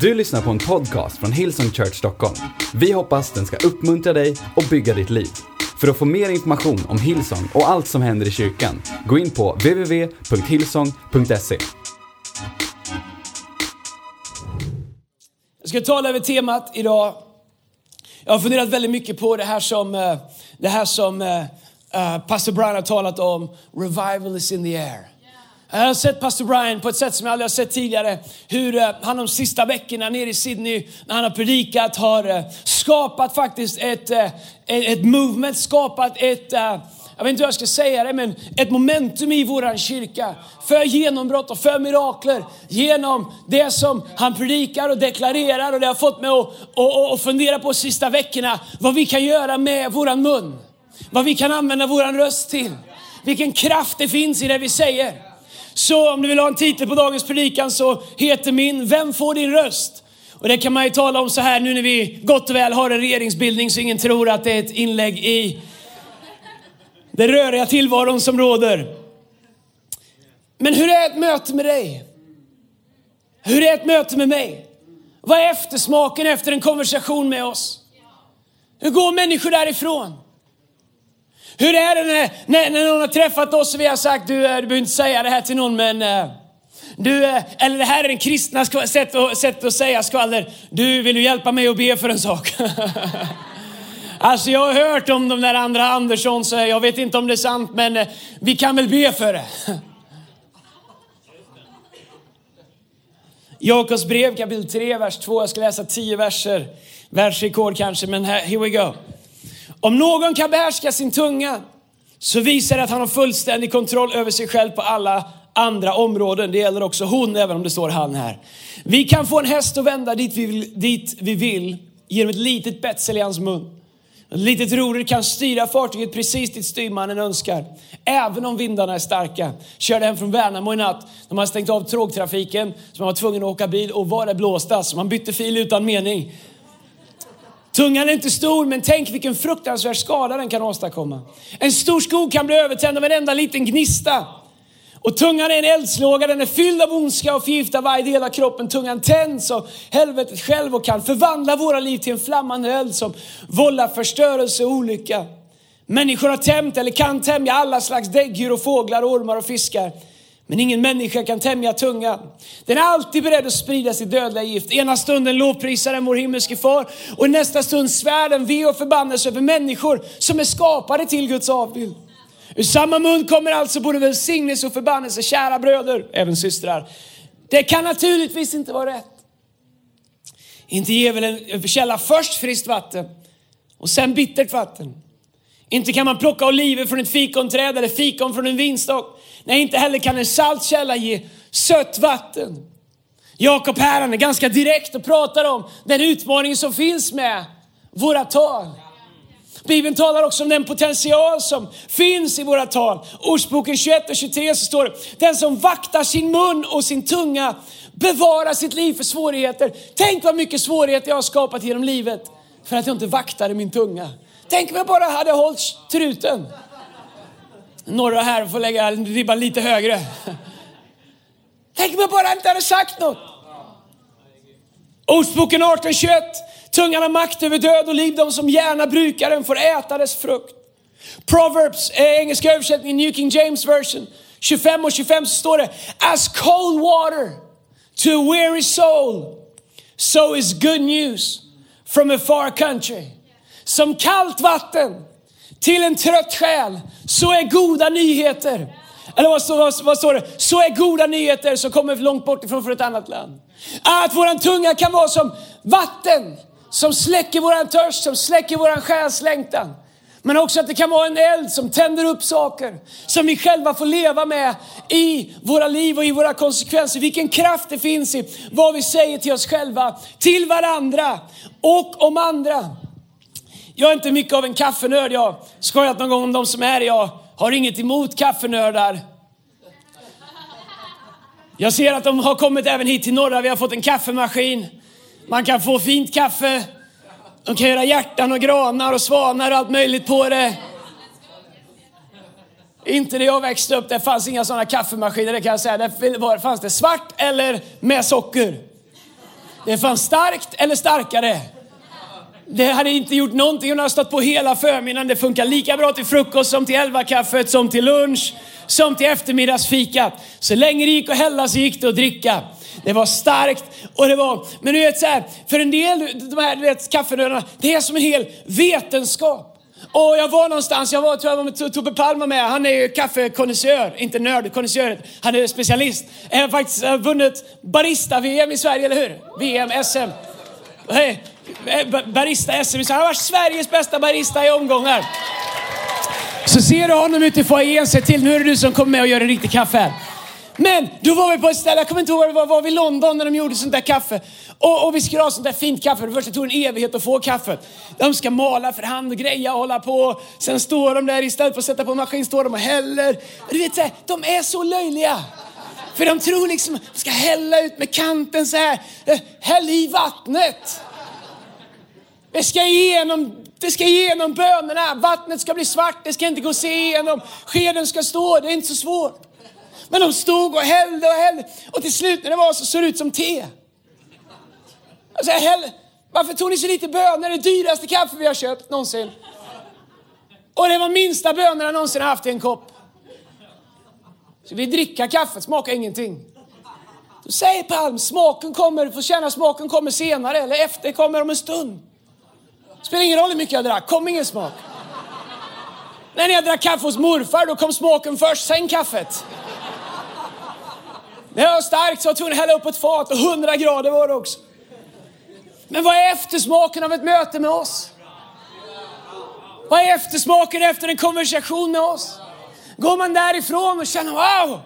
Du lyssnar på en podcast från Hillsong Church Stockholm. Vi hoppas den ska uppmuntra dig och bygga ditt liv. För att få mer information om Hillsong och allt som händer i kyrkan, gå in på www.hillsong.se. Jag ska tala över temat idag. Jag har funderat väldigt mycket på det här som, eh, det här som eh, eh, pastor Brian har talat om. Revival is in the air. Jag har sett pastor Brian på ett sätt som jag aldrig har sett tidigare. Hur eh, han de sista veckorna nere i Sydney, när han har predikat, har eh, skapat faktiskt eh, ett, ett movement, skapat ett, jag vet inte hur jag ska säga det, men ett momentum i våran kyrka. För genombrott och för mirakler. Genom det som han predikar och deklarerar. Och det har fått mig att, att, att fundera på de sista veckorna. Vad vi kan göra med våran mun. Vad vi kan använda våran röst till. Vilken kraft det finns i det vi säger. Så om du vill ha en titel på dagens predikan så heter min Vem får din röst? Och det kan man ju tala om så här nu när vi gott och väl har en regeringsbildning så ingen tror att det är ett inlägg i den röriga tillvaron som råder. Men hur är ett möte med dig? Hur är ett möte med mig? Vad är eftersmaken efter en konversation med oss? Hur går människor därifrån? Hur är det när, när, när någon har träffat oss och vi har sagt, du, eh, du behöver inte säga det här till någon men eh, du, eh, eller det här är den kristna sätt att, sätt att säga skvaller. Du, vill du hjälpa mig att be för en sak? alltså jag har hört om de där andra Andersson så jag vet inte om det är sant men vi kan väl be för det. Jakobs brev kapitel 3, vers 2. Jag ska läsa 10 verser. Världsrekord kanske, men här, here we go. Om någon kan behärska sin tunga så visar det att han har fullständig kontroll över sig själv på alla andra områden. Det gäller också hon, även om det står han här. Vi kan få en häst att vända dit vi vill, dit vi vill genom ett litet betsel i hans mun. Ett litet roder kan styra fartyget precis dit styrmannen önskar. Även om vindarna är starka. Körde hem från Värnamo i natt. De hade stängt av tågtrafiken så man var tvungen att åka bil och var det blåstas? Man bytte fil utan mening. Tungan är inte stor, men tänk vilken fruktansvärd skada den kan åstadkomma. En stor skog kan bli övertänd av en enda liten gnista. Och tungan är en eldslåga, den är fylld av ondska och förgiftar varje del av kroppen. Tungan tänds av helvetet själv och kan förvandla våra liv till en flammande eld som vållar förstörelse och olycka. Människor har tämt eller kan tämja alla slags däggdjur och fåglar, ormar och fiskar. Men ingen människa kan tämja tungan. Den är alltid beredd att sprida sitt dödliga gift. Ena stunden lovprisar den vår himmelske far och i nästa stund svär den ve och förbannelse över människor som är skapade till Guds avbild. Ur samma mun kommer alltså både välsignelse och förbannelse, kära bröder, även systrar. Det kan naturligtvis inte vara rätt. Inte ger väl en källa först friskt vatten och sen bittert vatten. Inte kan man plocka oliver från ett fikonträd eller fikon från en vinstock. Nej, inte heller kan en saltkälla ge sött vatten. Jakob här är ganska direkt och pratar om den utmaning som finns med våra tal. Bibeln talar också om den potential som finns i våra tal. Ordspråken 21 och 23 så står det, den som vaktar sin mun och sin tunga bevarar sitt liv för svårigheter. Tänk vad mycket svårigheter jag har skapat genom livet för att jag inte vaktade min tunga. Tänk om jag bara hade hållit truten. Några här får lägga ribban lite högre. Tänk om jag bara inte hade sagt något. Ordsboken 18.21. Tungan har makt över död och liv. De som gärna brukar den får äta dess frukt. Proverbs, eh, engelska översättningen, New King James version. 25 och 25 så står det. As cold water to a weary soul, so is good news from a far country. Som kallt vatten till en trött själ, så är goda nyheter. Eller vad står, vad, vad står det? Så är goda nyheter som kommer långt bort ifrån från ett annat land. Att våran tunga kan vara som vatten som släcker våran törst, som släcker våran själs längtan. Men också att det kan vara en eld som tänder upp saker som vi själva får leva med i våra liv och i våra konsekvenser. Vilken kraft det finns i vad vi säger till oss själva, till varandra och om andra. Jag är inte mycket av en kaffenörd. Jag har skojat någon gång om de som är Jag har inget emot kaffenördar. Jag ser att de har kommit även hit till norra. Vi har fått en kaffemaskin. Man kan få fint kaffe. De kan göra hjärtan och granar och svanar och allt möjligt på det. Inte när jag växte upp, det fanns inga sådana kaffemaskiner, det kan jag säga. Där fanns det svart eller med socker. Det fanns starkt eller starkare. Det hade inte gjort någonting om det hade stått på hela förmiddagen. Det funkar lika bra till frukost som till elvakaffet, som till lunch, som till eftermiddagsfikat. Så länge det gick att hälla så gick det att dricka. Det var starkt och det var, men du vet så här, för en del, de här vet, kaffenödarna, det är som en hel vetenskap. Och jag var någonstans, jag var, tror jag var med Tobbe Palma med, han är ju kaffekonnässör, inte nörd, konnässör, han är specialist. Han har faktiskt vunnit barista-VM i Sverige, eller hur? VM, SM. Hey, barista-SM, han har varit Sveriges bästa barista i omgångar. Så ser du honom ute i foajén, se till, nu är det du som kommer med och gör en riktig kaffe här. Men då var vi på ett ställe, jag kommer inte ihåg var vi var, var vi i London när de gjorde sånt där kaffe. Och, och vi skulle ha sånt där fint kaffe. Det första tog en evighet att få kaffet. De ska mala för hand och greja och hålla på. Sen står de där istället för att sätta på en maskin står de och häller. Och du vet, så här, de är så löjliga. För de tror liksom, de ska hälla ut med kanten så här. Eh, häll i vattnet. Det ska igenom det ska igenom bönorna, vattnet ska bli svart, det ska inte gå att se igenom, skeden ska stå, det är inte så svårt. Men de stod och hällde och hällde och till slut när det var så såg det ut som te. Alltså, häll, varför tog ni så lite bönor? Det dyraste kaffe vi har köpt någonsin. Och det var minsta bönorna jag någonsin haft i en kopp. Så vi dricka kaffet, smakar ingenting. Då säger Palm, smaken kommer, du får känna smaken kommer senare eller efter, kommer om en stund. Spelar ingen roll hur mycket jag drack, kom ingen smak. När jag drack kaffe hos morfar, då kom smaken först, sen kaffet. När jag var stark så var jag tvungen att hälla upp ett fat och 100 grader var det också. Men vad är eftersmaken av ett möte med oss? Vad är eftersmaken efter en konversation med oss? Går man därifrån och känner wow,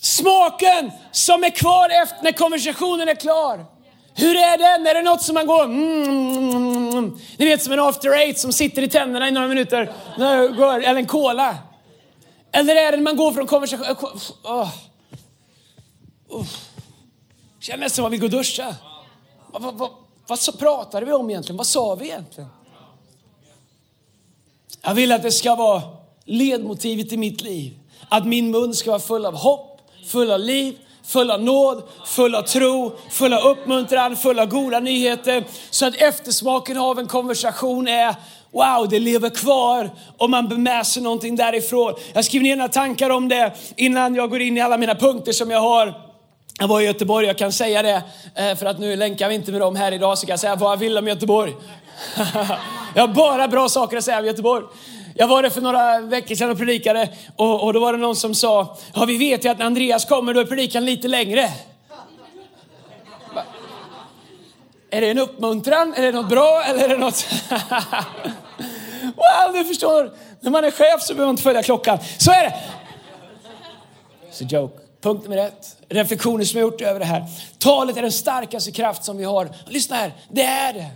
smaken som är kvar efter när konversationen är klar. Hur är den? Är det något som man går mm, mm, mm. mm, mm. Ni vet som en after eight som sitter i tänderna i några minuter. Eller en cola. Eller är det när man går från konversation... Oh. Oh. Känner nästan man vill gå och duscha. Vad, vad, vad, vad så pratade vi om egentligen? Vad sa vi egentligen? Jag vill att det ska vara ledmotivet i mitt liv. Att min mun ska vara full av hopp, full av liv, full av nåd, full av tro, full av uppmuntran, full av goda nyheter. Så att eftersmaken av en konversation är Wow, det lever kvar om man bär med sig någonting därifrån. Jag skriver ner några tankar om det innan jag går in i alla mina punkter som jag har. Jag var i Göteborg, jag kan säga det, eh, för att nu länkar vi inte med dem här idag, så kan jag säga vad jag vill om Göteborg. jag har bara bra saker att säga om Göteborg. Jag var där för några veckor sedan och predikade och, och då var det någon som sa, ja vi vet ju att när Andreas kommer då är predikan lite längre. Är det en uppmuntran? Är det något bra eller är det något... wow, du förstår, när man är chef så behöver man inte följa klockan. Så är det. It's a joke. Punkt nummer ett. Reflektioner som jag gjort över det här. Talet är den starkaste kraft som vi har. Lyssna här, det är det.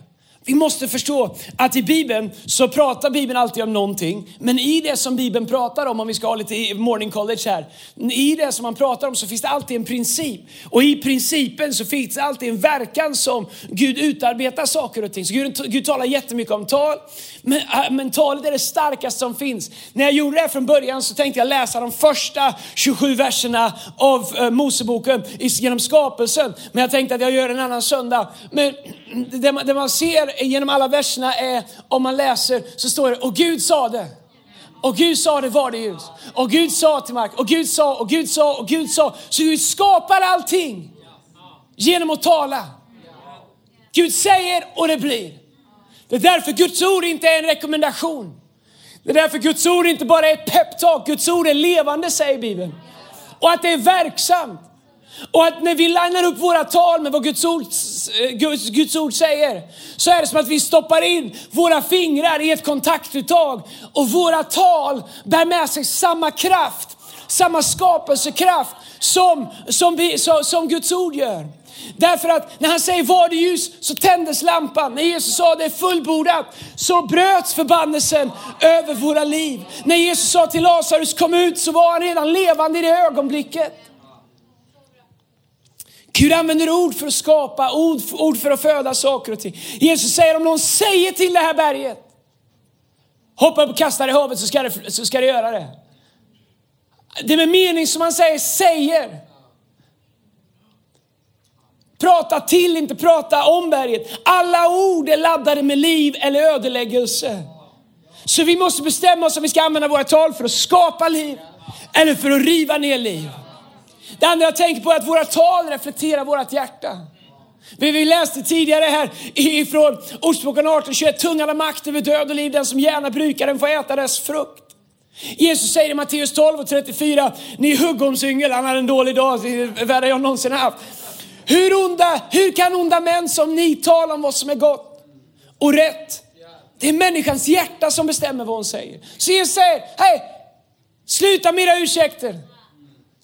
Vi måste förstå att i Bibeln så pratar Bibeln alltid om någonting. Men i det som Bibeln pratar om, om vi ska ha lite morning college här. I det som man pratar om så finns det alltid en princip. Och i principen så finns det alltid en verkan som Gud utarbetar saker och ting. Så Gud, Gud talar jättemycket om tal. Men, äh, men talet är det starkaste som finns. När jag gjorde det här från början så tänkte jag läsa de första 27 verserna av äh, Moseboken genom skapelsen. Men jag tänkte att jag gör en annan söndag. Men det man, det man ser genom alla verserna är, om man läser, så står det, och Gud sa det. Och Gud sa det var det ljus. Och Gud sa till mark. Och Gud sa, och Gud sa, och Gud sa. Så Gud skapar allting genom att tala. Gud säger och det blir. Det är därför Guds ord inte är en rekommendation. Det är därför Guds ord inte bara är ett peptalk. Guds ord är levande säger Bibeln. Och att det är verksamt. Och att när vi linar upp våra tal med vad Guds ord, Eh, Guds, Guds ord säger, så är det som att vi stoppar in våra fingrar i ett kontaktuttag och våra tal bär med sig samma kraft, samma skapelsekraft som, som, vi, som, som Guds ord gör. Därför att när han säger var det ljus så tändes lampan. När Jesus sa det är fullbordat så bröts förbannelsen över våra liv. När Jesus sa till Lazarus kom ut så var han redan levande i det ögonblicket. Gud använder ord för att skapa, ord, ord för att föda saker och ting. Jesus säger om någon säger till det här berget, hoppa upp och kasta det i havet så ska det, så ska det göra det. Det är med mening som man säger säger. Prata till, inte prata om berget. Alla ord är laddade med liv eller ödeläggelse. Så vi måste bestämma oss om vi ska använda våra tal för att skapa liv eller för att riva ner liv. Det andra jag tänker på är att våra tal reflekterar vårt hjärta. Vi läste tidigare här ifrån Ordspråken 18.21, tungan har makt över död och liv, den som gärna brukar den får äta dess frukt. Jesus säger i Matteus 12 och 34, ni huggormsyngel, han hade en dålig dag, värre jag någonsin haft. Hur, onda, hur kan onda män som ni tala om vad som är gott och rätt? Det är människans hjärta som bestämmer vad hon säger. Så Jesus säger, hej, sluta med era ursäkter.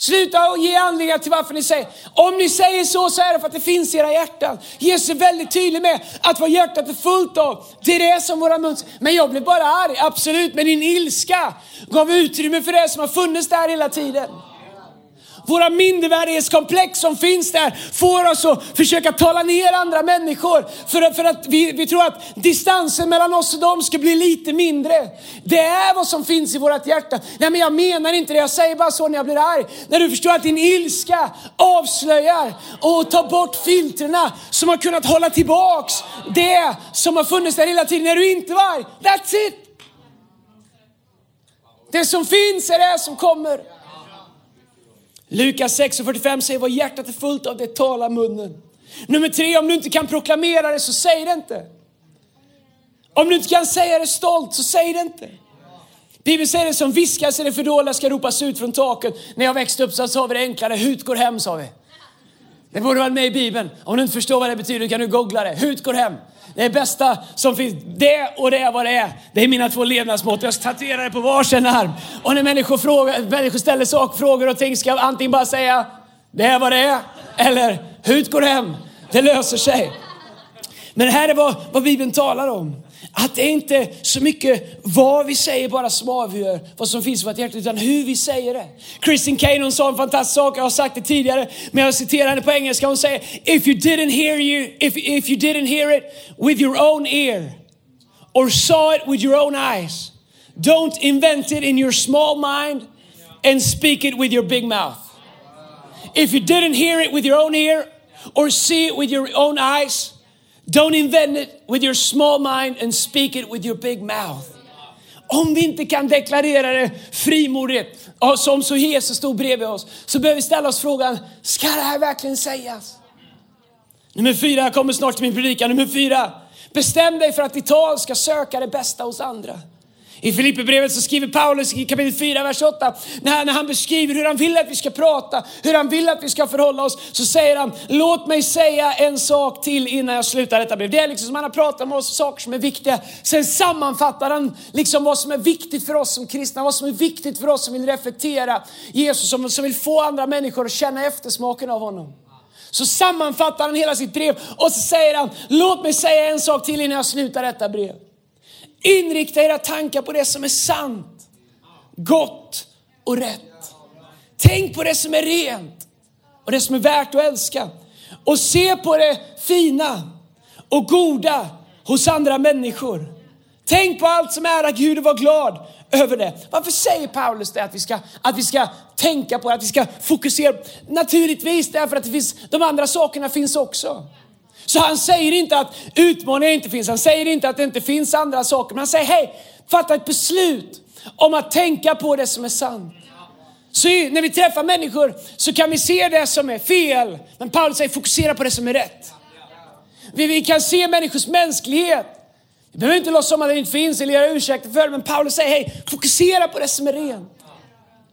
Sluta och ge anledningar till varför ni säger. Om ni säger så, så är det för att det finns i era hjärtan. Jesus är väldigt tydlig med att vad hjärtat är fullt av, det är det som våra mun... Men jag blev bara arg, absolut. Men din ilska gav utrymme för det som har funnits där hela tiden våra mindervärdighetskomplex som finns där får oss att försöka tala ner andra människor. För, för att vi, vi tror att distansen mellan oss och dem ska bli lite mindre. Det är vad som finns i vårt hjärta. Nej men jag menar inte det, jag säger bara så när jag blir arg. När du förstår att din ilska avslöjar och tar bort filtrerna som har kunnat hålla tillbaks det som har funnits där hela tiden när du inte var arg. That's it! Det som finns är det som kommer. Lukas 6.45 säger vad hjärtat är fullt av, det talar munnen. Nummer tre, om du inte kan proklamera det så säg det inte. Om du inte kan säga det stolt så säg det inte. Bibeln säger det som viskas i det fördolda ska ropas ut från taket. När jag växte upp så sa vi det enklare, hut går hem sa vi. Det borde vara med i Bibeln. Om du inte förstår vad det betyder kan du googla det. Hut går hem. Det är bästa som finns. Det och det är vad det är. Det är mina två levnadsmått. Jag tatuerar det på varsin arm. Och när människor, frågar, människor ställer sakfrågor och ting ska jag antingen bara säga det är vad det är. Eller hut går hem. Det löser sig. Men det här är vad, vad Bibeln talar om. Att det inte är så mycket vad vi säger bara som avgör vad som finns i vårt hjärta, utan hur vi säger det. Kristin Kane sa en fantastisk sak, jag har sagt det tidigare, men jag citerar henne på engelska. Hon säger, if you didn't hear, you, if, if you didn't hear it with your own ear, or saw it with your own eyes, don't invent it in your small mind and speak it with your big mouth. If you didn't hear it with your own ear, or see it with your own eyes, Don't invent it with your small mind and speak it with your big mouth. Om vi inte kan deklarera det frimodigt, som så Jesus stod bredvid oss, så behöver vi ställa oss frågan, ska det här verkligen sägas? Nummer fyra, jag kommer snart till min predikan. Nummer fyra, bestäm dig för att ditt tal ska söka det bästa hos andra. I Filipperbrevet så skriver Paulus i kapitel 4, vers 8, när, när han beskriver hur han vill att vi ska prata, hur han vill att vi ska förhålla oss, så säger han, låt mig säga en sak till innan jag slutar detta brev. Det är liksom som han har pratat om oss, saker som är viktiga. Sen sammanfattar han liksom vad som är viktigt för oss som kristna, vad som är viktigt för oss som vill reflektera Jesus, som, som vill få andra människor att känna eftersmaken av honom. Så sammanfattar han hela sitt brev och så säger han, låt mig säga en sak till innan jag slutar detta brev. Inrikta era tankar på det som är sant, gott och rätt. Tänk på det som är rent och det som är värt att älska. Och se på det fina och goda hos andra människor. Tänk på allt som är Gud och var glad över det. Varför säger Paulus det att vi ska, att vi ska tänka på det, att vi ska fokusera? Naturligtvis därför att det finns, de andra sakerna finns också. Så han säger inte att utmaningar inte finns, han säger inte att det inte finns andra saker, men han säger hej, fatta ett beslut om att tänka på det som är sant. Så när vi träffar människor så kan vi se det som är fel, men Paulus säger fokusera på det som är rätt. Vi, vi kan se människors mänsklighet. Vi behöver inte låtsas som att det inte finns eller göra ursäkter för det, men Paulus säger hej, fokusera på det som är rent.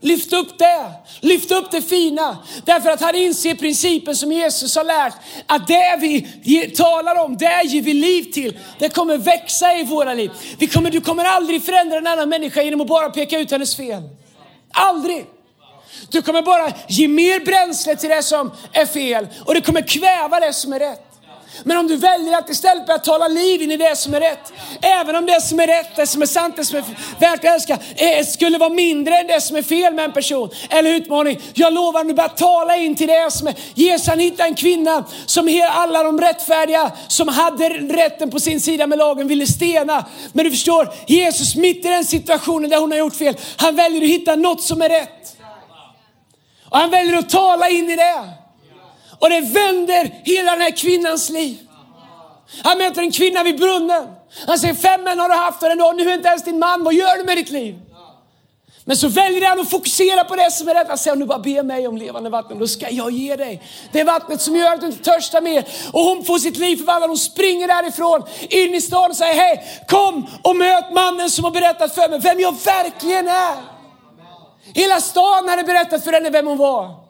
Lyft upp det. Lyft upp det fina. Därför att han inser principen som Jesus har lärt. Att det vi talar om, det ger vi liv till. Det kommer växa i våra liv. Vi kommer, du kommer aldrig förändra en annan människa genom att bara peka ut hennes fel. Aldrig. Du kommer bara ge mer bränsle till det som är fel och det kommer kväva det som är rätt. Men om du väljer att istället börja tala liv in i det som är rätt. Även om det som är rätt, det som är sant, det som är värt att älska eh, skulle vara mindre än det som är fel med en person eller utmaning. Jag lovar, nu börjar tala in till det som är. Jesus han hittade en kvinna som alla de rättfärdiga som hade rätten på sin sida med lagen ville stena. Men du förstår, Jesus mitt i den situationen där hon har gjort fel, han väljer att hitta något som är rätt. Och han väljer att tala in i det. Och det vänder hela den här kvinnans liv. Han möter en kvinna vid brunnen. Han säger, fem män har du haft och dag, nu är inte ens din man, vad gör du med ditt liv? Men så väljer han att fokusera på det som är rätt. Han säger, om du bara ber mig om levande vatten, då ska jag ge dig det vattnet som gör att du inte törstar mer. Och hon får sitt liv förvandlat. Hon springer därifrån in i stan och säger, hej, kom och möt mannen som har berättat för mig vem jag verkligen är. Hela stan hade berättat för henne vem hon var.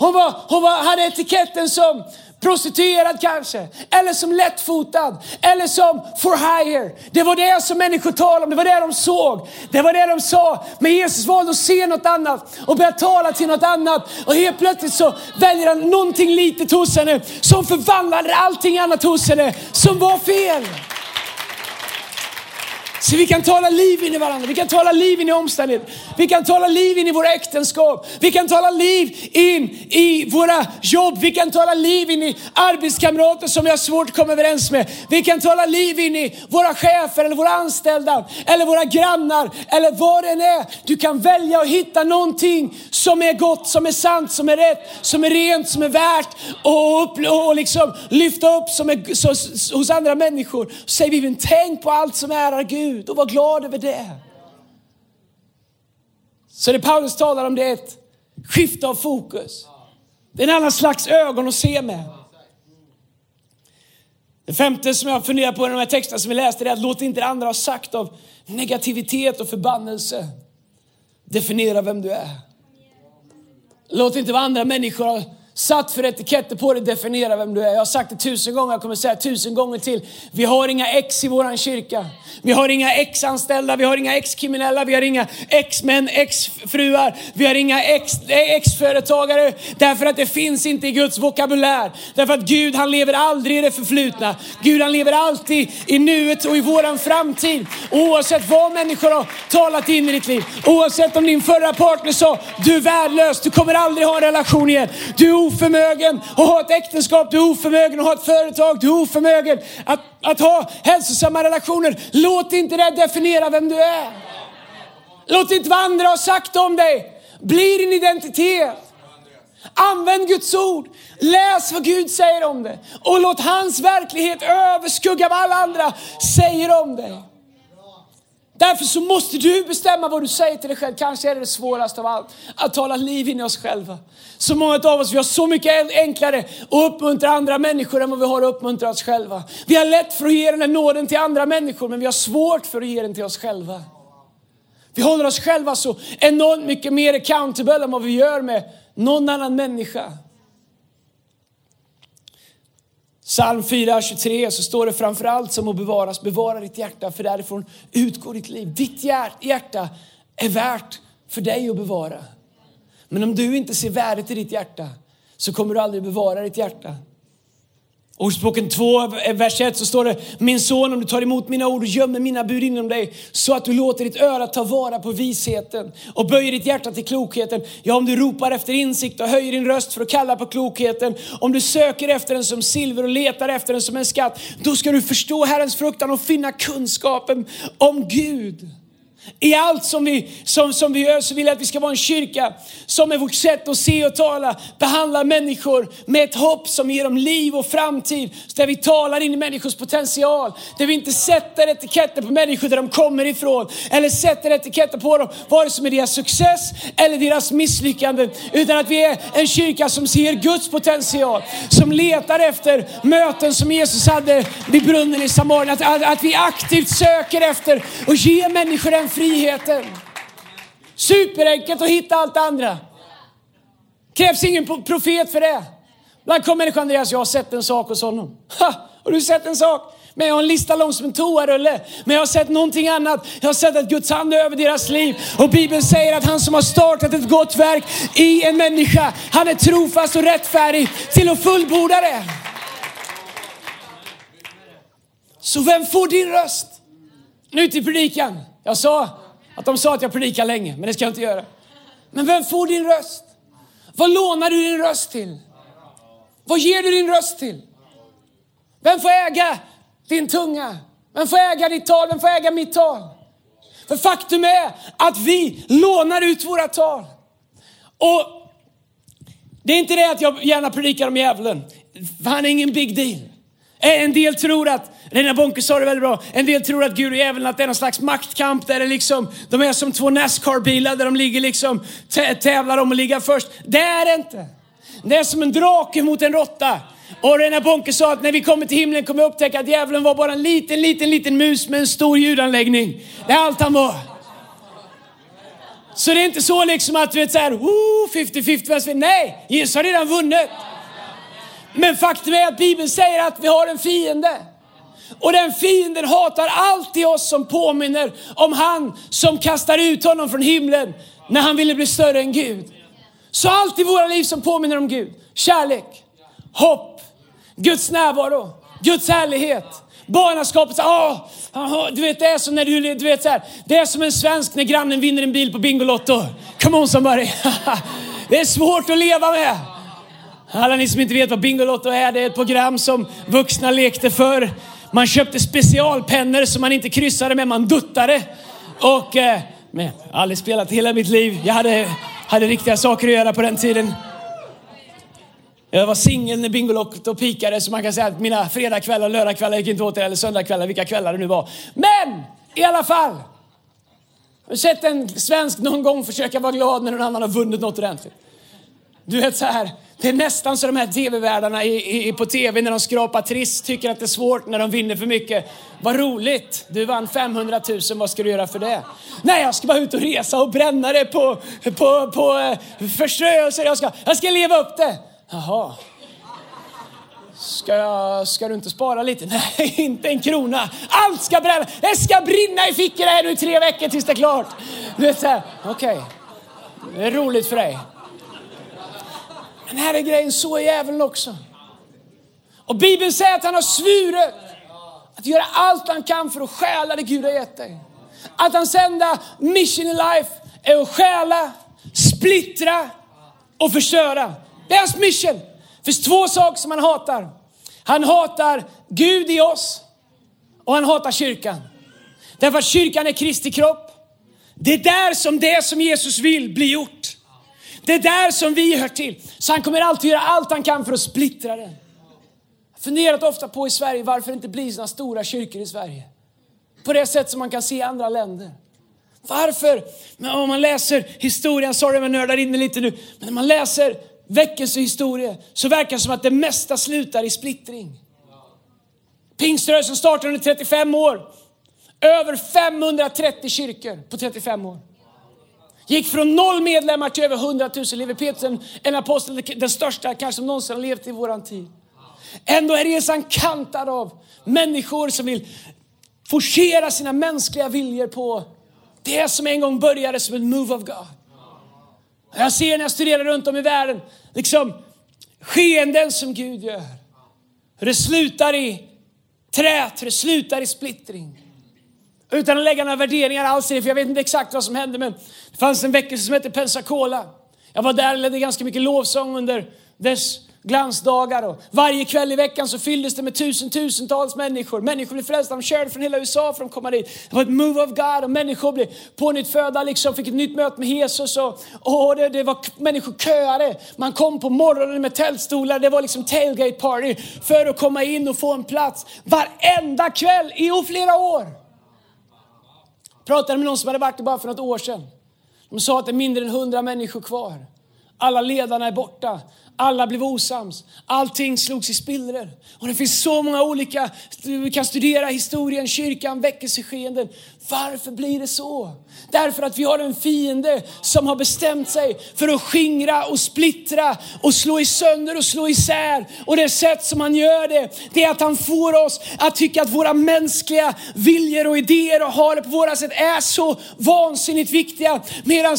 Hon, var, hon var, hade etiketten som prostituerad kanske, eller som lättfotad, eller som for hire. Det var det som människor talade om, det var det de såg, det var det de sa. Men Jesus valde att se något annat och börja tala till något annat. Och helt plötsligt så väljer han någonting litet hos henne som förvandlade allting annat hos henne som var fel. Så vi kan tala liv in i varandra, vi kan tala liv in i omständigheter, vi kan tala liv in i våra äktenskap, vi kan tala liv in i våra jobb, vi kan tala liv in i arbetskamrater som vi har svårt att komma överens med. Vi kan tala liv in i våra chefer eller våra anställda eller våra grannar eller vad det än är. Du kan välja att hitta någonting som är gott, som är sant, som är rätt, som är rent, som är värt och, och liksom lyfta upp som är, så, hos andra människor. Säg Bibeln, tänk på allt som ärar Gud Gud och var glad över det. Så det Paulus talar om det är ett skifte av fokus. Det är en annan slags ögon att se med. Det femte som jag funderar på i de här texterna som vi läste är att låt inte det andra ha sagt av negativitet och förbannelse definiera vem du är. Låt inte vad andra människor har satt för etiketter på dig definiera vem du är. Jag har sagt det tusen gånger, jag kommer säga tusen gånger till. Vi har inga ex i våran kyrka. Vi har inga ex-anställda, vi har inga ex-kriminella, vi har inga ex-män, ex-fruar, vi har inga eh, ex-företagare. Därför att det finns inte i Guds vokabulär. Därför att Gud han lever aldrig i det förflutna. Gud han lever alltid i nuet och i våran framtid. Oavsett vad människor har talat in i ditt liv. Oavsett om din förra partner sa, du är värdelös, du kommer aldrig ha en relation igen. Du är oförmögen att ha ett äktenskap, du är oförmögen att ha ett företag, du är oförmögen att, att ha hälsosamma relationer. Låt inte det definiera vem du är. Låt inte vad andra har sagt om dig bli din identitet. Använd Guds ord. Läs vad Gud säger om det. Och låt hans verklighet överskugga vad alla andra säger om dig. Därför så måste du bestämma vad du säger till dig själv. Kanske är det det svåraste av allt, att tala liv in i oss själva. Så många av oss, vi har så mycket enklare att uppmuntra andra människor än vad vi har att uppmuntra oss själva. Vi har lätt för att ge den här nåden till andra människor, men vi har svårt för att ge den till oss själva. Vi håller oss själva så enormt mycket mer accountable än vad vi gör med någon annan människa. Psalm 4.23 så står det framför allt som att bevaras, bevara ditt hjärta för därifrån utgår ditt liv. Ditt hjärta är värt för dig att bevara. Men om du inte ser värdet i ditt hjärta så kommer du aldrig bevara ditt hjärta. Ordspråken 2, eh, vers 1 så står det, min son om du tar emot mina ord och gömmer mina bud inom dig så att du låter ditt öra ta vara på visheten och böjer ditt hjärta till klokheten. Ja, om du ropar efter insikt och höjer din röst för att kalla på klokheten, om du söker efter den som silver och letar efter den som en skatt, då ska du förstå Herrens fruktan och finna kunskapen om Gud. I allt som vi, som, som vi gör så vill jag att vi ska vara en kyrka som med vårt sätt att se och tala behandlar människor med ett hopp som ger dem liv och framtid. Där vi talar in i människors potential. Där vi inte sätter etiketter på människor där de kommer ifrån. Eller sätter etiketter på dem, vare sig med deras success eller deras misslyckanden. Utan att vi är en kyrka som ser Guds potential. Som letar efter möten som Jesus hade vid brunnen i Samarien. Att, att, att vi aktivt söker efter och ger människor en friheten. Superenkelt att hitta allt det andra. Krävs ingen profet för det. Ibland kommer människan Andreas, jag har sett en sak hos honom. Ha, har du sett en sak? Men jag har en lista lång som en toarulle. Men jag har sett någonting annat. Jag har sett att Guds hand är över deras liv. Och Bibeln säger att han som har startat ett gott verk i en människa, han är trofast och rättfärdig till att fullborda det. Så vem får din röst? Nu till predikan. Jag sa att de sa att jag predikar länge, men det ska jag inte göra. Men vem får din röst? Vad lånar du din röst till? Vad ger du din röst till? Vem får äga din tunga? Vem får äga ditt tal? Vem får äga mitt tal? För faktum är att vi lånar ut våra tal. Och Det är inte det att jag gärna predikar om djävulen. Han är ingen big deal. Eh, en del tror att, Rena Bonke sa det väldigt bra, en del tror att Gud och djävulen att det är någon slags maktkamp där det liksom, de är som två Nascar-bilar där de ligger liksom, tävlar om att ligga först. Det är det inte. Det är som en drake mot en råtta. Och Rena Bonke sa att när vi kommer till himlen kommer vi upptäcka att djävulen var bara en liten, liten, liten mus med en stor ljudanläggning. Det är allt han var. Så det är inte så liksom att du vet såhär, 50-50, nej, Jesus har redan vunnit. Men faktum är att Bibeln säger att vi har en fiende. Och den fienden hatar alltid oss som påminner om han som kastar ut honom från himlen när han ville bli större än Gud. Så allt i våra liv som påminner om Gud. Kärlek, hopp, Guds närvaro, Guds härlighet. Barnaskapet, oh, ah, oh, ah, ah, du vet det är som när du, du vet så här, det är som en svensk när grannen vinner en bil på Bingolotto. Come on somebody. det är svårt att leva med. Alla ni som inte vet vad Bingolotto är, det är ett program som vuxna lekte för. Man köpte specialpennor som man inte kryssade med, man duttade. Och, eh, men, jag har aldrig spelat hela mitt liv. Jag hade, hade riktiga saker att göra på den tiden. Jag var singel när Bingolotto pikade så man kan säga att mina fredagkvällar, lördagkvällar gick inte åt det, eller söndagkvällar, vilka kvällar det nu var. Men i alla fall. Har du sett en svensk någon gång försöka vara glad när någon annan har vunnit något ordentligt? Du vet så här, det är nästan så de här tv-värdarna på tv när de skrapar trist tycker att det är svårt när de vinner för mycket. Vad roligt! Du vann 500 000, vad ska du göra för det? Nej, jag ska bara ut och resa och bränna det på, på, på eh, förströelser. Jag ska, jag ska leva upp det. Jaha. Ska, jag, ska du inte spara lite? Nej, inte en krona. Allt ska bränna. Det ska brinna i fickorna här nu i tre veckor tills det är klart. Du vet så okej. Okay. Det är roligt för dig. Men här är grejen, så är djävulen också. Och Bibeln säger att han har svurit att göra allt han kan för att stjäla det Gud har gett dig. Att hans enda mission i life är att stjäla, splittra och förstöra. Det är hans mission. Det finns två saker som han hatar. Han hatar Gud i oss och han hatar kyrkan. Därför att kyrkan är Kristi kropp. Det är där som det som Jesus vill bli gjort. Det är där som vi hör till. Så han kommer alltid göra allt han kan för att splittra den. Jag har funderat ofta på i Sverige varför det inte blir sådana stora kyrkor i Sverige. På det sätt som man kan se i andra länder. Varför? Men om man läser historien, sorry om jag nördar in lite nu, men när man läser väckelsehistoria så verkar det som att det mesta slutar i splittring. Pingströrelsen startade under 35 år. Över 530 kyrkor på 35 år. Gick från noll medlemmar till över 100 000. Lever Petrus en apostel, den största kanske som någonsin har levt i våran tid. Ändå är resan kantad av människor som vill forcera sina mänskliga viljor på det som en gång började som en move of God. Jag ser när jag studerar runt om i världen, liksom skeenden som Gud gör. Hur det slutar i trät, hur det slutar i splittring. Utan att lägga några värderingar alls i det, för jag vet inte exakt vad som hände, men det fanns en väckelse som hette Pensacola. Jag var där och ledde ganska mycket lovsång under dess glansdagar och varje kväll i veckan så fylldes det med tusentals människor. Människor blev frälsta, de körde från hela USA för att komma dit. Det var ett move of God och människor blev på nytt födda, liksom, fick ett nytt möte med Jesus och, och det, det var människor köade. Man kom på morgonen med tältstolar, det var liksom tailgate party för att komma in och få en plats varenda kväll i flera år. Jag pratade med någon som hade varit det bara för något år sedan. De sa att det är mindre än hundra människor kvar. Alla ledarna är borta. Alla blev osams. Allting slogs i spillror. Och det finns så många olika, vi kan studera historien, kyrkan, väckelseskeenden. Varför blir det så? Därför att vi har en fiende som har bestämt sig för att skingra och splittra och slå i sönder och slå isär. Och det sätt som han gör det, det är att han får oss att tycka att våra mänskliga viljor och idéer och har det på våra sätt är så vansinnigt viktiga. Medan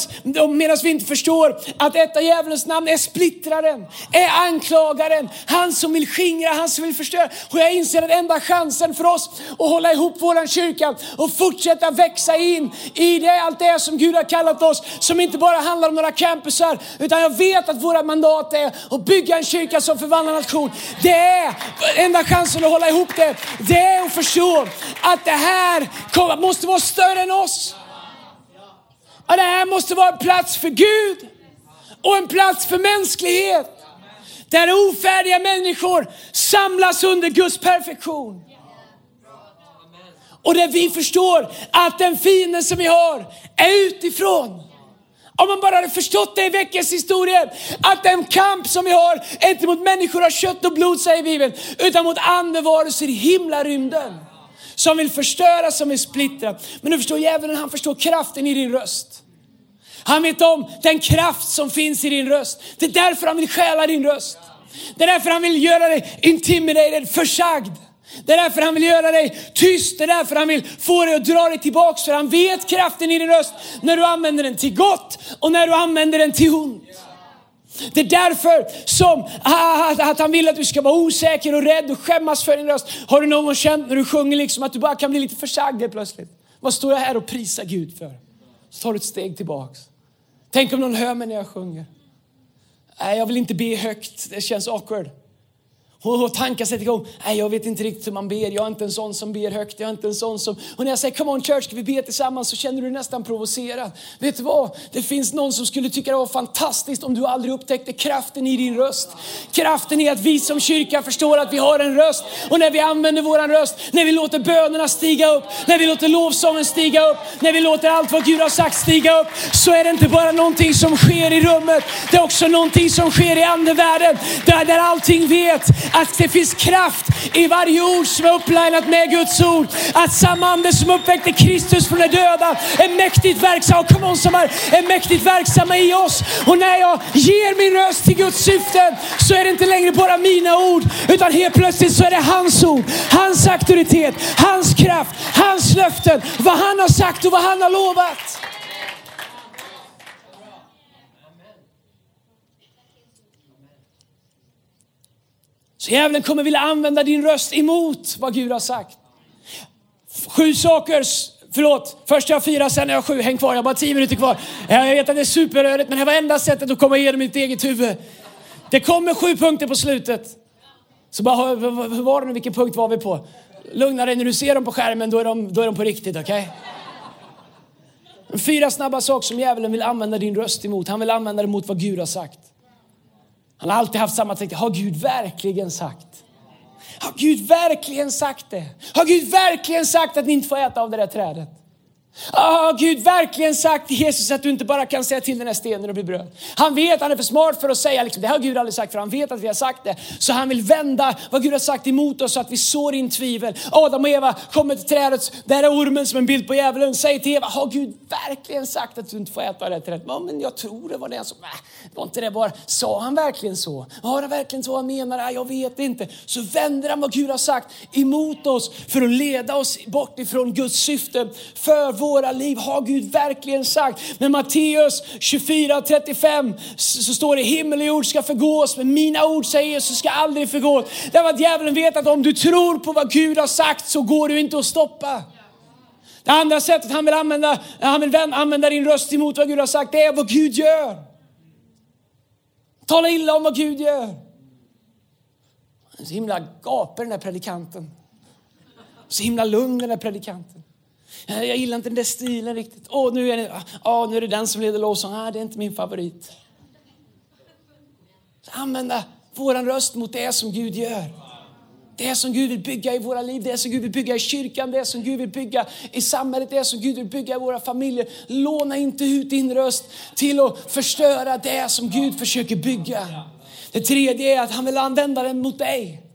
vi inte förstår att detta djävulens namn är splittraren, är anklagaren, han som vill skingra, han som vill förstöra. Och jag inser att enda chansen för oss att hålla ihop våran kyrka och fortsätta växa in i det, allt det som Gud har kallat oss, som inte bara handlar om några campusar, utan jag vet att våra mandat är att bygga en kyrka som förvandlar nation. Det är enda chansen att hålla ihop det, det är att förstå att det här måste vara större än oss. Att det här måste vara en plats för Gud. och en plats för mänsklighet. Där ofärdiga människor samlas under Guds perfektion. Och där vi förstår att den fienden som vi har är utifrån. Om man bara hade förstått det i veckans historia, att den kamp som vi har är inte mot människor av kött och blod säger Bibeln, utan mot andevarelser i himlarymden. Som vill förstöra, som vill splittra. Men du förstår djävulen, han förstår kraften i din röst. Han vet om den kraft som finns i din röst. Det är därför han vill stjäla din röst. Det är därför han vill göra dig intimidated, försagd. Det är därför han vill göra dig tyst, det är därför han vill få dig att dra dig tillbaks. För han vet kraften i din röst när du använder den till gott och när du använder den till ont. Det är därför som att han vill att du ska vara osäker och rädd och skämmas för din röst. Har du någon gång känt när du sjunger liksom att du bara kan bli lite försagd plötsligt? Vad står jag här och prisar Gud för? Så tar du ett steg tillbaks. Tänk om någon hör mig när jag sjunger. Nej, jag vill inte be högt, det känns awkward. Och tankar sätter igång. Nej, jag vet inte riktigt hur man ber. Jag är inte en sån som ber högt. Jag är inte en sån som... Och när jag säger come on church, ska vi be tillsammans? Så känner du dig nästan provocerad. Vet du vad? Det finns någon som skulle tycka det var fantastiskt om du aldrig upptäckte kraften i din röst. Kraften i att vi som kyrka förstår att vi har en röst. Och när vi använder våran röst, när vi låter bönerna stiga upp, när vi låter lovsången stiga upp, när vi låter allt vad Gud har sagt stiga upp, så är det inte bara någonting som sker i rummet. Det är också någonting som sker i andevärlden. Där, där allting vet att det finns kraft i varje ord som är upplinat med Guds ord. Att samma ande som uppväckte Kristus från de döda är mäktigt verksam, och kom on, som är, är mäktigt verksamma i oss. Och när jag ger min röst till Guds syften så är det inte längre bara mina ord, utan helt plötsligt så är det hans ord, hans auktoritet, hans kraft, hans löften, vad han har sagt och vad han har lovat. Så djävulen kommer vilja använda din röst emot vad Gud har sagt. Sju saker, förlåt, först jag har fyra, sen har jag sju. Häng kvar, jag har bara tio minuter kvar. Jag vet att det är superrörigt, men det var enda sättet att komma igenom mitt eget huvud. Det kommer sju punkter på slutet. Så bara, hur var det nu, vilken punkt var vi på? Lugna dig, när du ser dem på skärmen då är de, då är de på riktigt, okej? Okay? Fyra snabba saker som djävulen vill använda din röst emot. Han vill använda det mot vad Gud har sagt. Han har alltid haft samma tänkte. Har Gud verkligen sagt? Har Gud verkligen sagt det? Har Gud verkligen sagt att ni inte får äta av det där trädet? Har Gud verkligen sagt till Jesus att du inte bara kan säga till den här stenen och bli bröd? Han vet, han är för smart för att säga liksom, det har Gud aldrig sagt för han vet att vi har sagt det. Så han vill vända vad Gud har sagt emot oss så att vi sår in tvivel. Adam och Eva kommer till trädet, där är ormen som en bild på djävulen. Säger till Eva, har Gud verkligen sagt att du inte får äta av det här trädet? Ja, men jag tror det var det som, nej, äh, var inte det bara, sa han verkligen så? Har han verkligen så han menar? Jag vet inte. Så vänder han vad Gud har sagt emot oss för att leda oss bort ifrån Guds syfte för våra liv. Har Gud verkligen sagt? Men Matteus 24.35 så står det himmel och jord ska förgås men mina ord säger Jesus ska aldrig förgås. Därför att djävulen vet att om du tror på vad Gud har sagt så går du inte att stoppa. Det andra sättet han vill använda, han vill använda din röst emot vad Gud har sagt, det är vad Gud gör. Tala illa om vad Gud gör. Så himla gapar den här predikanten. Så himla lugn den här predikanten. Eh, jag gillar inte den där stilen riktigt. Åh, nu är det, åh, nu är det den som leder lovsång. Ah, det är inte min favorit. Använda vår röst mot det som Gud gör. Det som Gud vill bygga i våra liv, det som Gud vill bygga i kyrkan, det som Gud vill bygga i samhället, det som Gud vill bygga i våra familjer. Låna inte ut din röst till att förstöra det som Gud försöker bygga. Det tredje är att han vill använda den mot dig.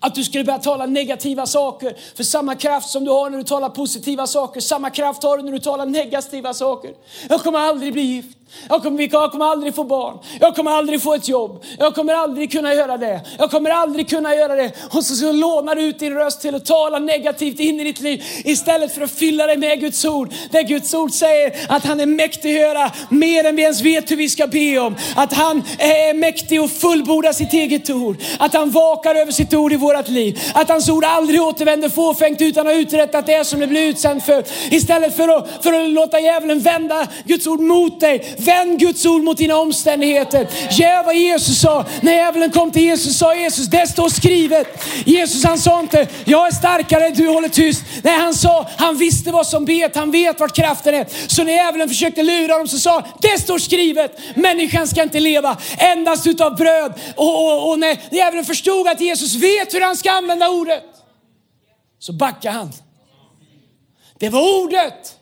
Att du skulle börja tala negativa saker. För samma kraft som du har när du talar positiva saker, samma kraft har du när du talar negativa saker. Jag kommer aldrig bli gift. Jag kommer, jag kommer aldrig få barn. Jag kommer aldrig få ett jobb. Jag kommer aldrig kunna göra det. Jag kommer aldrig kunna göra det. Och så, så lånar du ut din röst till att tala negativt in i ditt liv istället för att fylla dig med Guds ord. Där Guds ord säger att han är mäktig att göra mer än vi ens vet hur vi ska be om. Att han är mäktig att fullborda sitt eget ord. Att han vakar över sitt ord i vårt liv. Att hans ord aldrig återvänder fåfängt utan att ha uträttat det som det blir utsänd för. Istället för att, för att låta djävulen vända Guds ord mot dig Vänd Guds ord mot dina omständigheter. Gör vad Jesus sa. När djävulen kom till Jesus sa Jesus, det står skrivet. Jesus han sa inte, jag är starkare, du håller tyst. Nej, han sa, han visste vad som bet, han vet vart kraften är. Så när djävulen försökte lura dem så sa det står skrivet, människan ska inte leva endast utav bröd. Och, och, och när djävulen förstod att Jesus vet hur han ska använda ordet, så backade han. Det var ordet.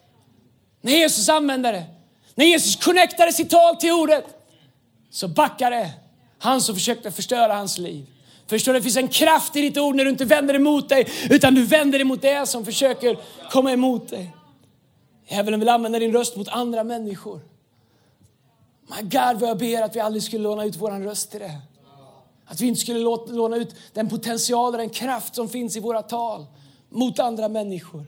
När Jesus använde det. När Jesus connectade sitt tal till ordet. Så backade han som försökte förstöra hans liv. Förstår du? Det finns en kraft i ditt ord när du inte vänder emot dig, utan du vänder dig mot det som försöker komma emot dig. Djävulen vill använda din röst mot andra människor. My God, vad jag ber att vi aldrig skulle låna ut vår röst till det. Att vi inte skulle låna ut den potential och den kraft som finns i våra tal mot andra människor.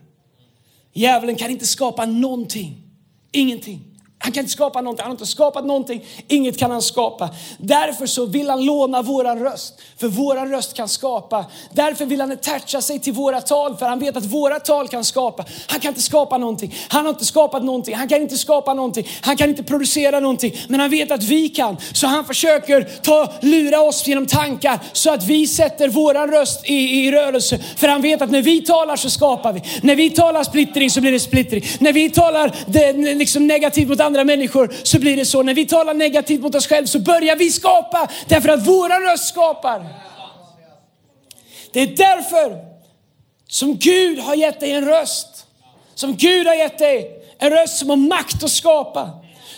Djävulen kan inte skapa någonting. Ingenting. Han kan inte skapa någonting, han har inte skapat någonting, inget kan han skapa. Därför så vill han låna våran röst, för våran röst kan skapa. Därför vill han attacha sig till våra tal, för han vet att våra tal kan skapa. Han kan inte skapa någonting, han har inte skapat någonting, han kan inte skapa någonting, han kan inte producera någonting, men han vet att vi kan. Så han försöker ta, lura oss genom tankar så att vi sätter våran röst i, i rörelse. För han vet att när vi talar så skapar vi. När vi talar splittring så blir det splittring. När vi talar det, liksom negativt mot andra andra människor så blir det så. När vi talar negativt mot oss själva så börjar vi skapa därför att våra röst skapar. Det är därför som Gud har gett dig en röst. Som Gud har gett dig en röst som har makt att skapa.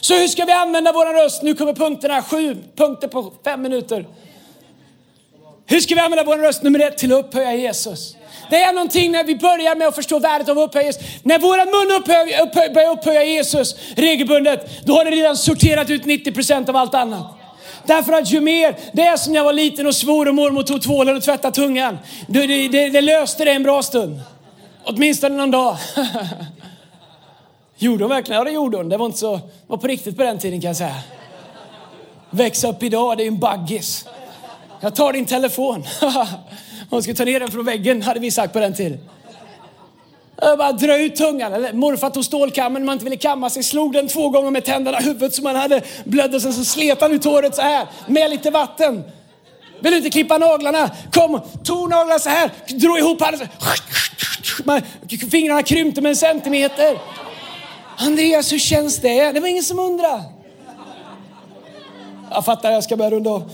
Så hur ska vi använda vår röst? Nu kommer punkterna, sju punkter på fem minuter. Hur ska vi använda vår röst? Nummer ett, till att upphöja Jesus. Det är någonting när vi börjar med att förstå värdet av upphöjelse. När våra mun upphöj, upphöj, börjar upphöja Jesus regelbundet, då har det redan sorterat ut 90% av allt annat. Därför att ju mer, det är som när jag var liten och svor och mormor tog tvålen och tvättade tungan. Det, det, det, det löste det en bra stund. Åtminstone någon dag. Gjorde hon verkligen? Ja det gjorde hon. Det var inte så, var på riktigt på den tiden kan jag säga. Växa upp idag, det är ju en baggis. Jag tar din telefon. Hon ska ta ner den från väggen, hade vi sagt på den tiden. Jag bara dra ut tungan. Eller morfar tog stålkammen, man inte ville kamma sig, slog den två gånger med tänderna i huvudet som man hade blödde. Sen så slet han ut håret så här med lite vatten. Vill du inte klippa naglarna? Kom, tog naglarna så här, drog ihop handen. Fingrarna krympte med en centimeter. Andreas, hur känns det? Det var ingen som undrade. Jag fattar, jag ska börja runda av.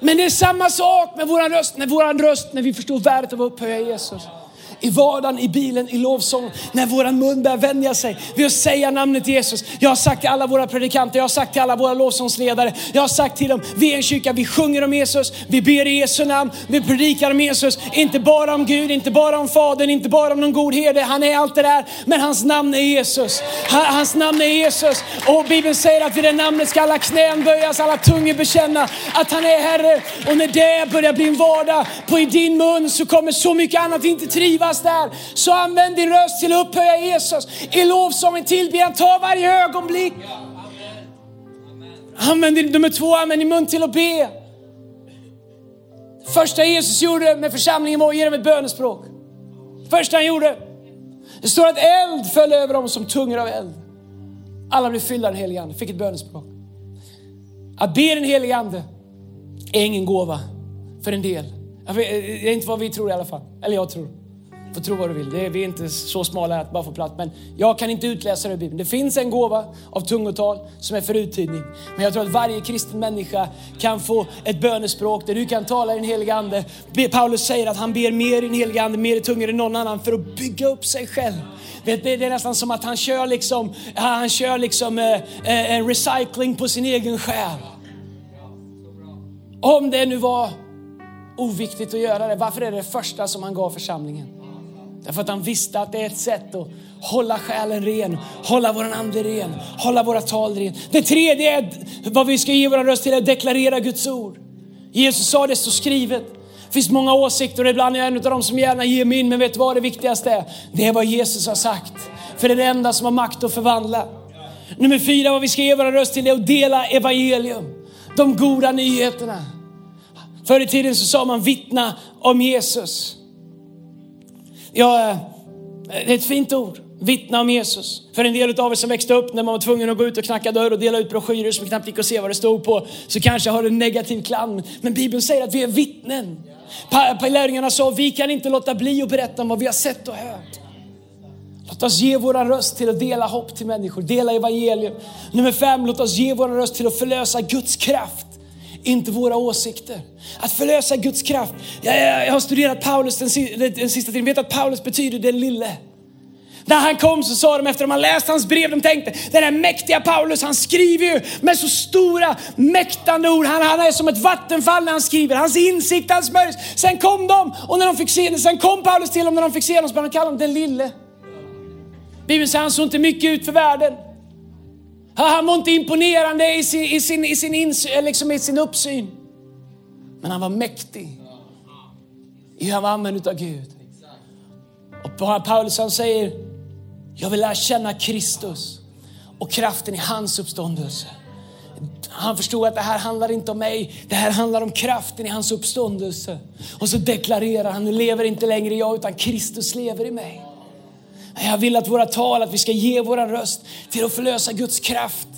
Men det är samma sak med våran röst, när våran röst, när vi förstår värdet av att upphöja Jesus i vardagen, i bilen, i lovsång. När våran mun börjar vänja sig vid att säga namnet Jesus. Jag har sagt till alla våra predikanter, jag har sagt till alla våra lovsångsledare. Jag har sagt till dem, vi är en kyrka, vi sjunger om Jesus, vi ber i Jesu namn, vi predikar om Jesus. Inte bara om Gud, inte bara om Fadern, inte bara om någon god herde. Han är allt det där, men hans namn är Jesus. Hans namn är Jesus. Och Bibeln säger att vid det namnet ska alla knän böjas, alla tungor bekänna att han är Herre. Och när det börjar bli en vardag på i din mun så kommer så mycket annat inte trivas finnas där. Så använd din röst till att upphöja Jesus. I lovsången tillbedjan. ta varje ögonblick. Använd din, nummer två, använd din mun till att be. Första Jesus gjorde med församlingen var att ge dem ett bönespråk. Första han gjorde. Det står att eld föll över dem som tungor av eld. Alla blev fyllda av den helige Ande, fick ett bönespråk. Att be den helige Ande är ingen gåva för en del. Det är inte vad vi tror i alla fall. Eller jag tror. Få tro vad du vill. Det är, vi är inte så smala att bara få plats. Men jag kan inte utläsa det i Bibeln. Det finns en gåva av tungotal som är för uttydning. Men jag tror att varje kristen människa kan få ett bönespråk där du kan tala i den heliga Ande. Paulus säger att han ber mer i den heliga Ande, mer i tungor än någon annan för att bygga upp sig själv. Det är nästan som att han kör liksom, han kör liksom eh, eh, en recycling på sin egen själ. Om det nu var oviktigt att göra det, varför är det det första som han gav församlingen? Därför att han visste att det är ett sätt att hålla själen ren, hålla vår ande ren, hålla våra tal ren. Det tredje är vad vi ska ge vår röst till, att deklarera Guds ord. Jesus sa det står skrivet. Det finns många åsikter och ibland är jag en av dem som gärna ger mig in, men vet du vad det viktigaste är? Det är vad Jesus har sagt. För det är det enda som har makt att förvandla. Nummer fyra, vad vi ska ge vår röst till, är att dela evangelium. De goda nyheterna. Förr i tiden så sa man vittna om Jesus. Ja, eh, det är ett fint ord. vittna om Jesus. För en del av er som växte upp när man var tvungen att gå ut och knacka dörr och dela ut broschyrer som knappt gick att se vad det stod på, så kanske har det en negativ klang. Men Bibeln säger att vi är vittnen. Lärjungarna sa, vi kan inte låta bli att berätta om vad vi har sett och hört. Låt oss ge våran röst till att dela hopp till människor, dela evangelium. Nummer fem, låt oss ge våran röst till att förlösa Guds kraft inte våra åsikter. Att förlösa Guds kraft. Jag, jag, jag har studerat Paulus den, den sista tiden, vet att Paulus betyder den lille. När han kom så sa de efter att de läst hans brev, de tänkte den här mäktiga Paulus, han skriver ju med så stora mäktande ord. Han, han är som ett vattenfall när han skriver. Hans insikt, hans smörjs. Sen kom de och när de fick se sen kom Paulus till dem när de fick se honom så började de kalla honom den lille. Bibeln säger han såg inte mycket ut för världen. Han var inte imponerande i sin, i sin, i sin, ins, eh, liksom i sin uppsyn. Men han var mäktig. Han var använd av Gud. Och Paulus han säger, jag vill lära känna Kristus och kraften i hans uppståndelse. Han förstod att det här handlar inte om mig, det här handlar om kraften i hans uppståndelse. Och så deklarerar han, nu lever inte längre jag utan Kristus lever i mig. Jag vill att våra tal, att vi ska ge vår röst till att förlösa Guds kraft.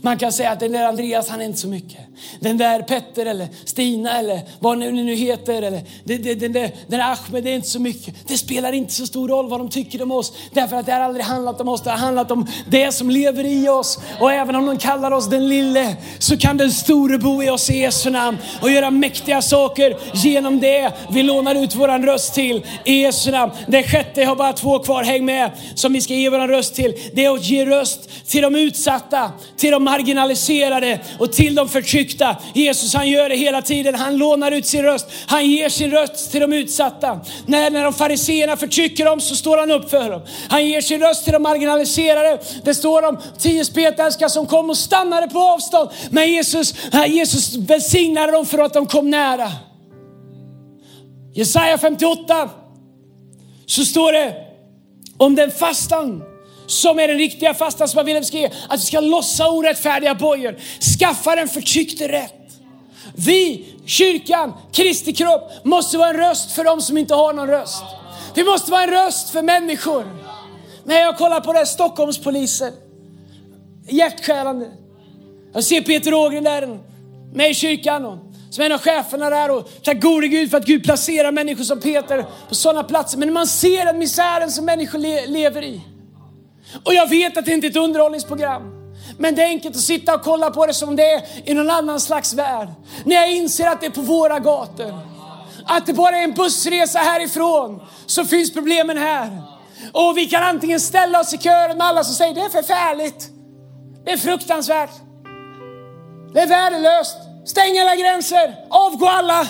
Man kan säga att den där Andreas, han är inte så mycket. Den där Petter eller Stina eller vad ni nu heter, eller den, den, den, den där Ahmed, det är inte så mycket. Det spelar inte så stor roll vad de tycker om oss. Därför att det har aldrig handlat om oss, det har handlat om det som lever i oss. Och även om de kallar oss den lille, så kan den store bo i oss i Jesu namn och göra mäktiga saker genom det vi lånar ut våran röst till i Jesu namn. Den sjätte, jag har bara två kvar, häng med, som vi ska ge våran röst till. Det är att ge röst till de utsatta, till de marginaliserade och till de förtryckta. Jesus han gör det hela tiden. Han lånar ut sin röst. Han ger sin röst till de utsatta. När, när de fariseerna förtrycker dem så står han upp för dem. Han ger sin röst till de marginaliserade. Det står om tio spetälska som kom och stannade på avstånd. Men Jesus, Jesus välsignade dem för att de kom nära. Jesaja 58 så står det om den fastan som är den riktiga fastan som Wilhelm ska ge. Att vi ska lossa orättfärdiga bojor, skaffa den förtryckte rätt. Vi, kyrkan, Kristi kropp, måste vara en röst för dem som inte har någon röst. Vi måste vara en röst för människor. När jag kollar på det Stockholmspolisen, hjärtskärande. Jag ser Peter Ågren där med i kyrkan och som en av cheferna där och tack gode Gud för att Gud placerar människor som Peter på sådana platser. Men när man ser den misären som människor le lever i och jag vet att det inte är ett underhållningsprogram. Men det är enkelt att sitta och kolla på det som det är i någon annan slags värld. När jag inser att det är på våra gator. Att det bara är en bussresa härifrån så finns problemen här. Och vi kan antingen ställa oss i kören med alla som säger det är förfärligt. Det är fruktansvärt. Det är värdelöst. Stäng alla gränser. Avgå alla.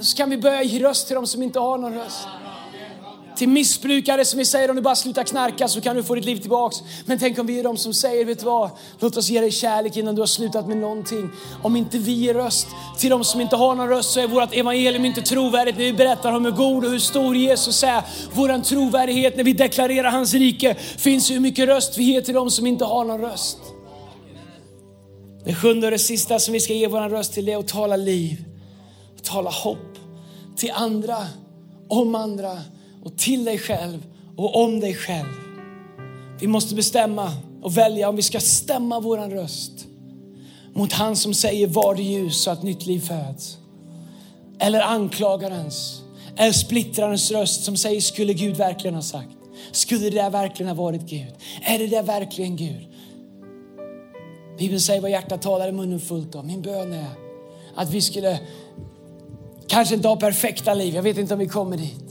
Så kan vi börja ge röst till dem som inte har någon röst till missbrukare som vi säger om du bara slutar knarka så kan du få ditt liv tillbaks. Men tänk om vi är de som säger, vet du vad? Låt oss ge dig kärlek innan du har slutat med någonting. Om inte vi ger röst till de som inte har någon röst så är vårt evangelium inte trovärdigt när vi berättar om hur god och hur stor Jesus är. Vår trovärdighet när vi deklarerar hans rike finns hur mycket röst vi ger till de som inte har någon röst. Det sjunde och det sista som vi ska ge vår röst till är att tala liv, att tala hopp till andra, om andra och till dig själv och om dig själv. Vi måste bestämma och välja om vi ska stämma våran röst mot han som säger var det ljus så att nytt liv föds. Eller anklagarens, eller splittrarens röst som säger skulle Gud verkligen ha sagt? Skulle det där verkligen ha varit Gud? Är det där verkligen Gud? Bibeln säger vad hjärtat talar i munnen fullt av. Min bön är att vi skulle kanske inte ha perfekta liv, jag vet inte om vi kommer dit.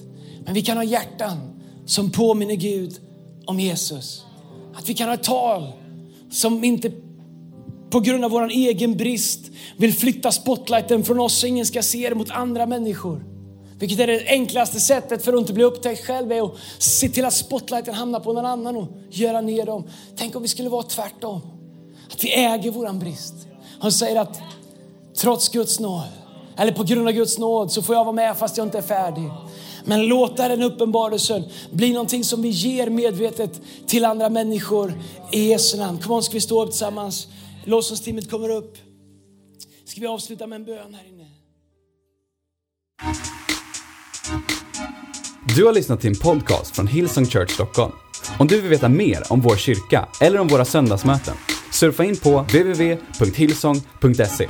Men vi kan ha hjärtan som påminner Gud om Jesus. Att vi kan ha ett tal som inte på grund av vår egen brist vill flytta spotlighten från oss så ingen ska se det mot andra människor. Vilket är det enklaste sättet för att inte bli upptäckt själv är att se till att spotlighten hamnar på någon annan och göra ner dem. Tänk om vi skulle vara tvärtom. Att vi äger våran brist. Han säger att trots Guds nåd, eller på grund av Guds nåd så får jag vara med fast jag inte är färdig. Men låta den uppenbarelsen bli någonting som vi ger medvetet till andra människor i Jesu namn. Kom on, ska vi stå upp tillsammans? Lovsångsteamet kommer upp. Ska vi avsluta med en bön här inne? Du har lyssnat till en podcast från Hillsong Church Stockholm. Om du vill veta mer om vår kyrka eller om våra söndagsmöten, surfa in på www.hillsong.se.